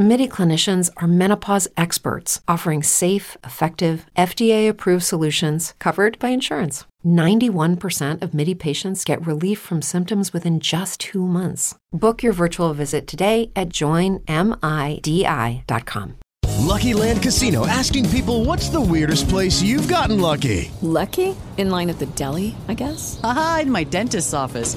MIDI clinicians are menopause experts offering safe, effective, FDA approved solutions covered by insurance. 91% of MIDI patients get relief from symptoms within just two months. Book your virtual visit today at joinmidi.com. Lucky Land Casino asking people what's the weirdest place you've gotten lucky? Lucky? In line at the deli, I guess? Aha, in my dentist's office.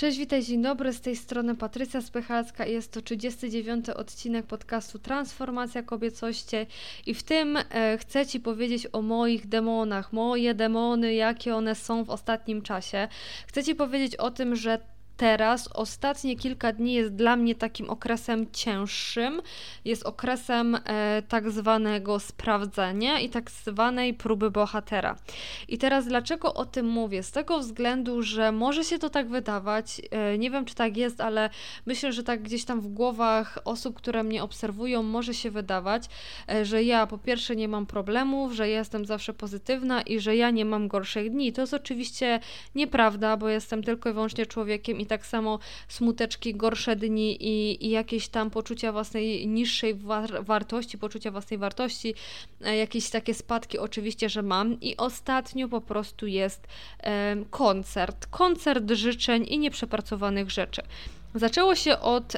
Cześć, witaj, dzień dobry. Z tej strony Patrycja Spychalska i jest to 39 odcinek podcastu Transformacja Kobiecości i w tym e, chcę Ci powiedzieć o moich demonach, moje demony, jakie one są w ostatnim czasie. Chcę Ci powiedzieć o tym, że teraz, ostatnie kilka dni jest dla mnie takim okresem cięższym, jest okresem e, tak zwanego sprawdzenia i tak zwanej próby bohatera. I teraz dlaczego o tym mówię? Z tego względu, że może się to tak wydawać, e, nie wiem czy tak jest, ale myślę, że tak gdzieś tam w głowach osób, które mnie obserwują, może się wydawać, e, że ja po pierwsze nie mam problemów, że jestem zawsze pozytywna i że ja nie mam gorszych dni. To jest oczywiście nieprawda, bo jestem tylko i wyłącznie człowiekiem i tak samo smuteczki, gorsze dni i, i jakieś tam poczucia własnej niższej war wartości, poczucia własnej wartości, e, jakieś takie spadki oczywiście, że mam i ostatnio po prostu jest koncert, koncert życzeń i nieprzepracowanych rzeczy. Zaczęło się od...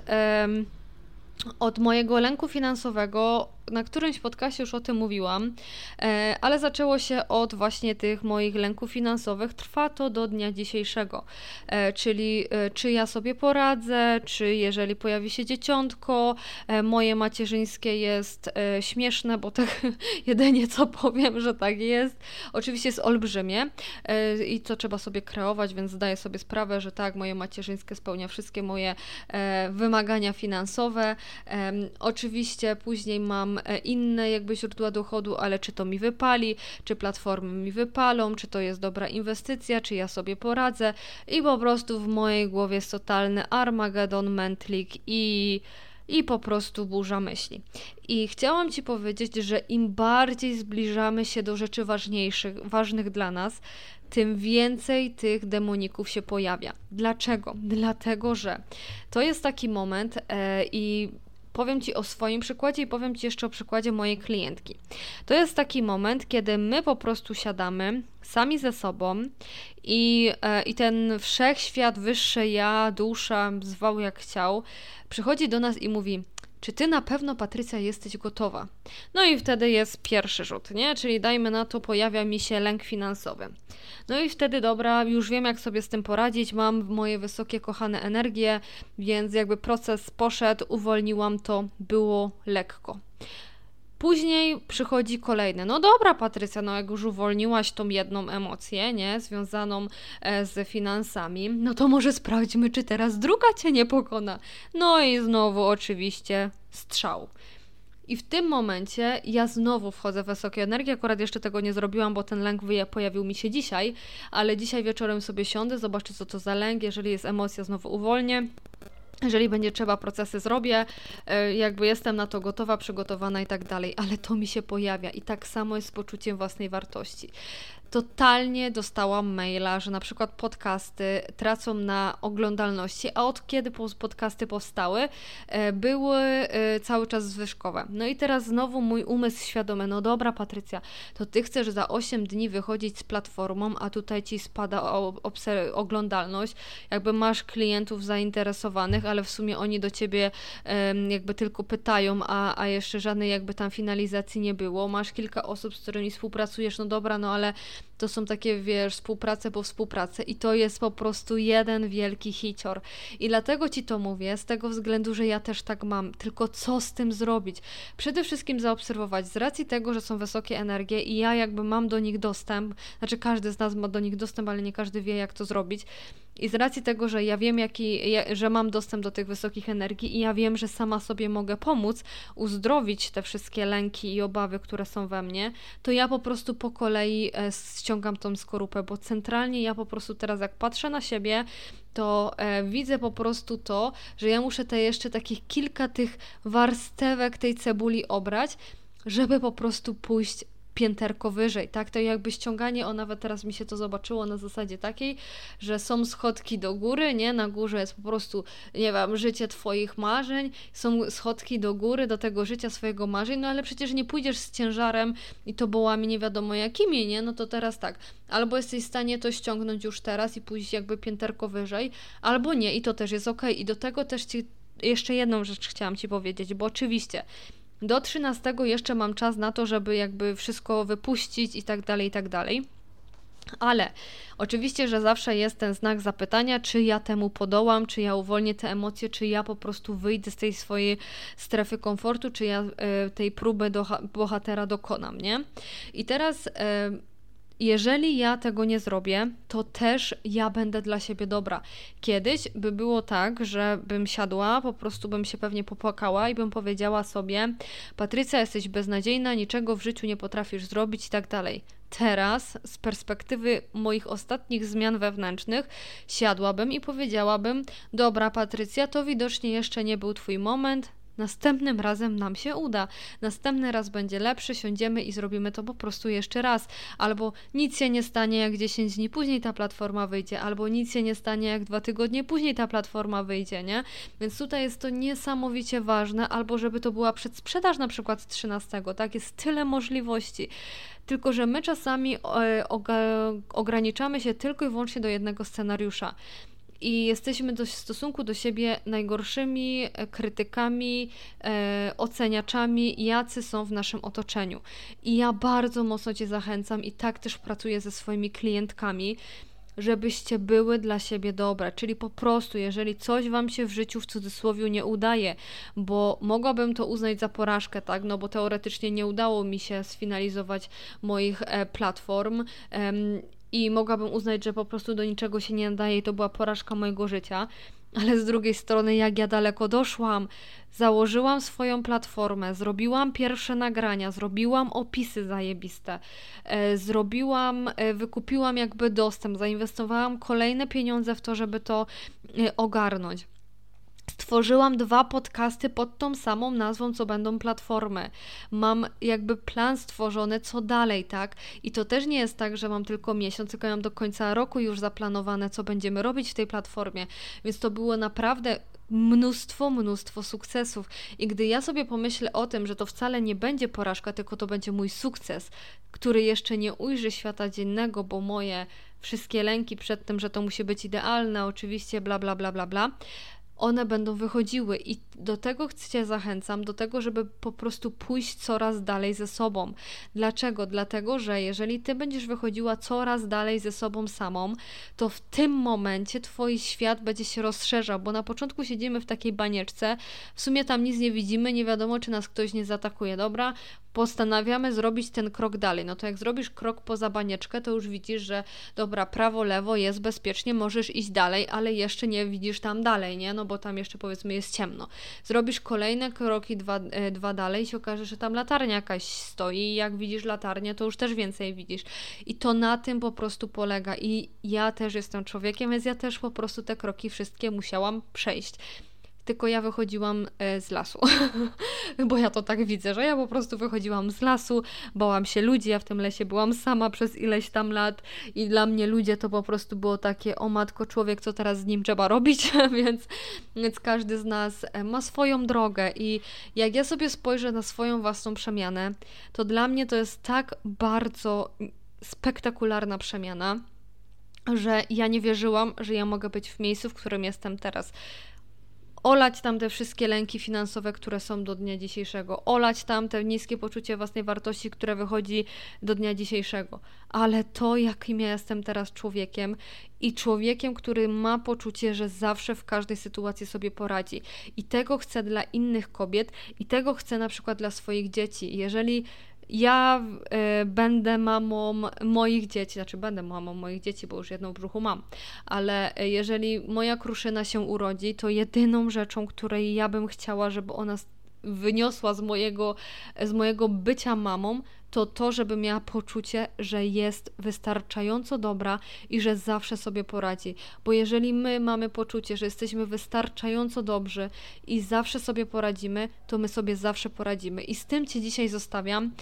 Od mojego lęku finansowego, na którymś podcaście już o tym mówiłam, e, ale zaczęło się od właśnie tych moich lęków finansowych. Trwa to do dnia dzisiejszego, e, czyli e, czy ja sobie poradzę, czy jeżeli pojawi się dzieciątko, moje macierzyńskie jest śmieszne, bo tak jedynie co powiem, że tak jest. Oczywiście jest olbrzymie i co trzeba sobie kreować, więc zdaję sobie sprawę, że tak, moje macierzyńskie spełnia wszystkie moje wymagania finansowe. Oczywiście później mam E, inne jakby źródła dochodu, ale czy to mi wypali, czy platformy mi wypalą, czy to jest dobra inwestycja, czy ja sobie poradzę i po prostu w mojej głowie jest totalny Armageddon, mętlik i i po prostu burza myśli. I chciałam Ci powiedzieć, że im bardziej zbliżamy się do rzeczy ważniejszych, ważnych dla nas, tym więcej tych demoników się pojawia. Dlaczego? Dlatego, że to jest taki moment e, i powiem Ci o swoim przykładzie i powiem Ci jeszcze o przykładzie mojej klientki. To jest taki moment, kiedy my po prostu siadamy sami ze sobą i, e, i ten wszechświat, wyższe ja, dusza, zwał jak chciał, przychodzi do nas i mówi: czy ty na pewno, Patrycja, jesteś gotowa? No i wtedy jest pierwszy rzut, nie? Czyli dajmy na to, pojawia mi się lęk finansowy. No i wtedy, dobra, już wiem, jak sobie z tym poradzić, mam moje wysokie, kochane energie, więc jakby proces poszedł, uwolniłam to, było lekko. Później przychodzi kolejne. No dobra, Patrycja, no jak już uwolniłaś tą jedną emocję, nie, związaną e, z finansami, no to może sprawdźmy, czy teraz druga cię nie pokona. No i znowu oczywiście strzał. I w tym momencie ja znowu wchodzę w wysokie energii. Akurat jeszcze tego nie zrobiłam, bo ten lęk pojawił mi się dzisiaj, ale dzisiaj wieczorem sobie siądę, zobaczę co to za lęk. Jeżeli jest emocja, znowu uwolnię. Jeżeli będzie trzeba, procesy zrobię, e, jakby jestem na to gotowa, przygotowana i tak dalej, ale to mi się pojawia i tak samo jest z poczuciem własnej wartości totalnie dostałam maila, że na przykład podcasty tracą na oglądalności, a od kiedy podcasty powstały, e, były e, cały czas zwyżkowe. No i teraz znowu mój umysł świadomy, no dobra Patrycja, to Ty chcesz za 8 dni wychodzić z platformą, a tutaj Ci spada oglądalność, jakby masz klientów zainteresowanych, ale w sumie oni do Ciebie jakby tylko pytają, a, a jeszcze żadnej jakby tam finalizacji nie było. Masz kilka osób, z którymi współpracujesz, no dobra, no ale to są takie, wiesz, współprace po współpracy i to jest po prostu jeden wielki hicior. I dlatego Ci to mówię, z tego względu, że ja też tak mam. Tylko co z tym zrobić? Przede wszystkim zaobserwować, z racji tego, że są wysokie energie i ja jakby mam do nich dostęp, znaczy każdy z nas ma do nich dostęp, ale nie każdy wie, jak to zrobić, i z racji tego, że ja wiem, jaki, że mam dostęp do tych wysokich energii i ja wiem, że sama sobie mogę pomóc uzdrowić te wszystkie lęki i obawy, które są we mnie, to ja po prostu po kolei e, ściągam tą skorupę, bo centralnie ja po prostu teraz jak patrzę na siebie, to e, widzę po prostu to, że ja muszę te jeszcze takich kilka tych warstewek tej cebuli obrać, żeby po prostu pójść pięterko wyżej, tak? To jakby ściąganie, o nawet teraz mi się to zobaczyło na zasadzie takiej, że są schodki do góry, nie? Na górze jest po prostu, nie wiem, życie Twoich marzeń, są schodki do góry, do tego życia swojego marzeń, no ale przecież nie pójdziesz z ciężarem i to bołami nie wiadomo jakimi, nie? No to teraz tak, albo jesteś w stanie to ściągnąć już teraz i pójść jakby pięterko wyżej, albo nie i to też jest ok. I do tego też Ci jeszcze jedną rzecz chciałam Ci powiedzieć, bo oczywiście do 13 jeszcze mam czas na to, żeby jakby wszystko wypuścić i tak dalej, i tak dalej. Ale oczywiście, że zawsze jest ten znak zapytania, czy ja temu podołam, czy ja uwolnię te emocje, czy ja po prostu wyjdę z tej swojej strefy komfortu, czy ja y, tej próby do bohatera dokonam, nie? I teraz y, jeżeli ja tego nie zrobię, to też ja będę dla siebie dobra. Kiedyś by było tak, że bym siadła, po prostu bym się pewnie popłakała i bym powiedziała sobie: Patrycja, jesteś beznadziejna, niczego w życiu nie potrafisz zrobić i tak dalej. Teraz, z perspektywy moich ostatnich zmian wewnętrznych, siadłabym i powiedziałabym: Dobra, Patrycja, to widocznie jeszcze nie był Twój moment, Następnym razem nam się uda. Następny raz będzie lepszy, siądziemy i zrobimy to po prostu jeszcze raz. Albo nic się nie stanie, jak 10 dni później ta platforma wyjdzie, albo nic się nie stanie, jak dwa tygodnie później ta platforma wyjdzie, nie? Więc tutaj jest to niesamowicie ważne, albo żeby to była przedsprzedaż na przykład 13, tak? Jest tyle możliwości. Tylko, że my czasami e, ograniczamy się tylko i wyłącznie do jednego scenariusza i jesteśmy do, w stosunku do siebie najgorszymi e, krytykami, e, oceniaczami, jacy są w naszym otoczeniu. I ja bardzo mocno Cię zachęcam i tak też pracuję ze swoimi klientkami, żebyście były dla siebie dobre. Czyli po prostu, jeżeli coś Wam się w życiu w cudzysłowie nie udaje, bo mogłabym to uznać za porażkę, tak, no bo teoretycznie nie udało mi się sfinalizować moich e, platform i mogłabym uznać, że po prostu do niczego się nie nadaje i to była porażka mojego życia. Ale z drugiej strony, jak ja daleko doszłam, założyłam swoją platformę, zrobiłam pierwsze nagrania, zrobiłam opisy zajebiste, e, zrobiłam, e, wykupiłam jakby dostęp, zainwestowałam kolejne pieniądze w to, żeby to e, ogarnąć. Stworzyłam dwa podcasty pod tą samą nazwą, co będą platformy. Mam jakby plan stworzony, co dalej, tak? I to też nie jest tak, że mam tylko miesiąc, tylko mam do końca roku już zaplanowane, co będziemy robić w tej platformie. Więc to było naprawdę mnóstwo, mnóstwo sukcesów. I gdy ja sobie pomyślę o tym, że to wcale nie będzie porażka, tylko to będzie mój sukces, który jeszcze nie ujrzy świata dziennego, bo moje wszystkie lęki przed tym, że to musi być idealne, oczywiście, bla, bla, bla, bla, bla, one będą wychodziły i do tego Cię zachęcam, do tego, żeby po prostu pójść coraz dalej ze sobą. Dlaczego? Dlatego, że jeżeli Ty będziesz wychodziła coraz dalej ze sobą samą, to w tym momencie Twój świat będzie się rozszerzał, bo na początku siedzimy w takiej banieczce, w sumie tam nic nie widzimy, nie wiadomo, czy nas ktoś nie zaatakuje. Dobra, postanawiamy zrobić ten krok dalej. No to jak zrobisz krok poza banieczkę, to już widzisz, że dobra, prawo, lewo jest bezpiecznie, możesz iść dalej, ale jeszcze nie widzisz tam dalej, nie? No bo tam jeszcze powiedzmy jest ciemno. Zrobisz kolejne kroki dwa, e, dwa dalej i się okaże, że tam latarnia jakaś stoi i jak widzisz latarnię, to już też więcej widzisz. I to na tym po prostu polega. I ja też jestem człowiekiem, więc ja też po prostu te kroki wszystkie musiałam przejść tylko ja wychodziłam e, z lasu. Bo ja to tak widzę, że ja po prostu wychodziłam z lasu, bałam się ludzi, ja w tym lesie byłam sama przez ileś tam lat i dla mnie ludzie to po prostu było takie, o matko, człowiek, co teraz z nim trzeba robić, więc, więc każdy z nas e, ma swoją drogę i jak ja sobie spojrzę na swoją własną przemianę, to dla mnie to jest tak bardzo spektakularna przemiana, że ja nie wierzyłam, że ja mogę być w miejscu, w którym jestem teraz olać tam te wszystkie lęki finansowe, które są do dnia dzisiejszego, olać tam te niskie poczucie własnej wartości, które wychodzi do dnia dzisiejszego. Ale to, jakim ja jestem teraz człowiekiem i człowiekiem, który ma poczucie, że zawsze w każdej sytuacji sobie poradzi. I tego chcę dla innych kobiet i tego chcę na przykład dla swoich dzieci. Jeżeli ja y, będę mamą moich dzieci, znaczy będę mamą moich dzieci, bo już jedną w brzuchu mam, ale jeżeli moja kruszyna się urodzi, to jedyną rzeczą, której ja bym chciała, żeby ona wyniosła z mojego, z mojego bycia mamą, to to, żeby miała poczucie, że jest wystarczająco dobra i że zawsze sobie poradzi. Bo jeżeli my mamy poczucie, że jesteśmy wystarczająco dobrzy i zawsze sobie poradzimy, to my sobie zawsze poradzimy. I z tym Cię dzisiaj zostawiam,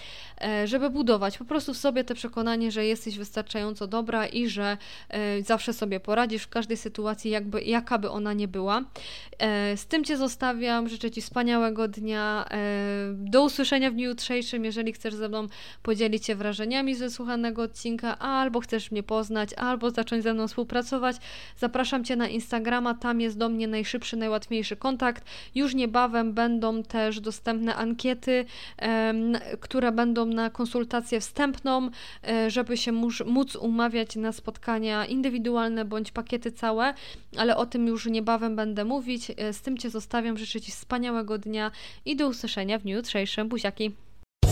e, żeby budować po prostu w sobie te przekonanie, że jesteś wystarczająco dobra i że e, zawsze sobie poradzisz w każdej sytuacji, jakby, jaka by ona nie była. E, z tym Cię zostawiam. Życzę Ci wspaniałego dnia. Do usłyszenia w dniu jutrzejszym. Jeżeli chcesz ze mną podzielić się wrażeniami ze słuchanego odcinka, albo chcesz mnie poznać, albo zacząć ze mną współpracować, zapraszam Cię na Instagrama, tam jest do mnie najszybszy, najłatwiejszy kontakt. Już niebawem będą też dostępne ankiety, które będą na konsultację wstępną, e, żeby się móc umawiać na spotkania indywidualne bądź pakiety całe, ale o tym już niebawem będę mówić. E, z tym Cię zostawiam, życzę Ci wspaniałego dnia i do usłyszenia w dniu jutrzejszym. Buziaki!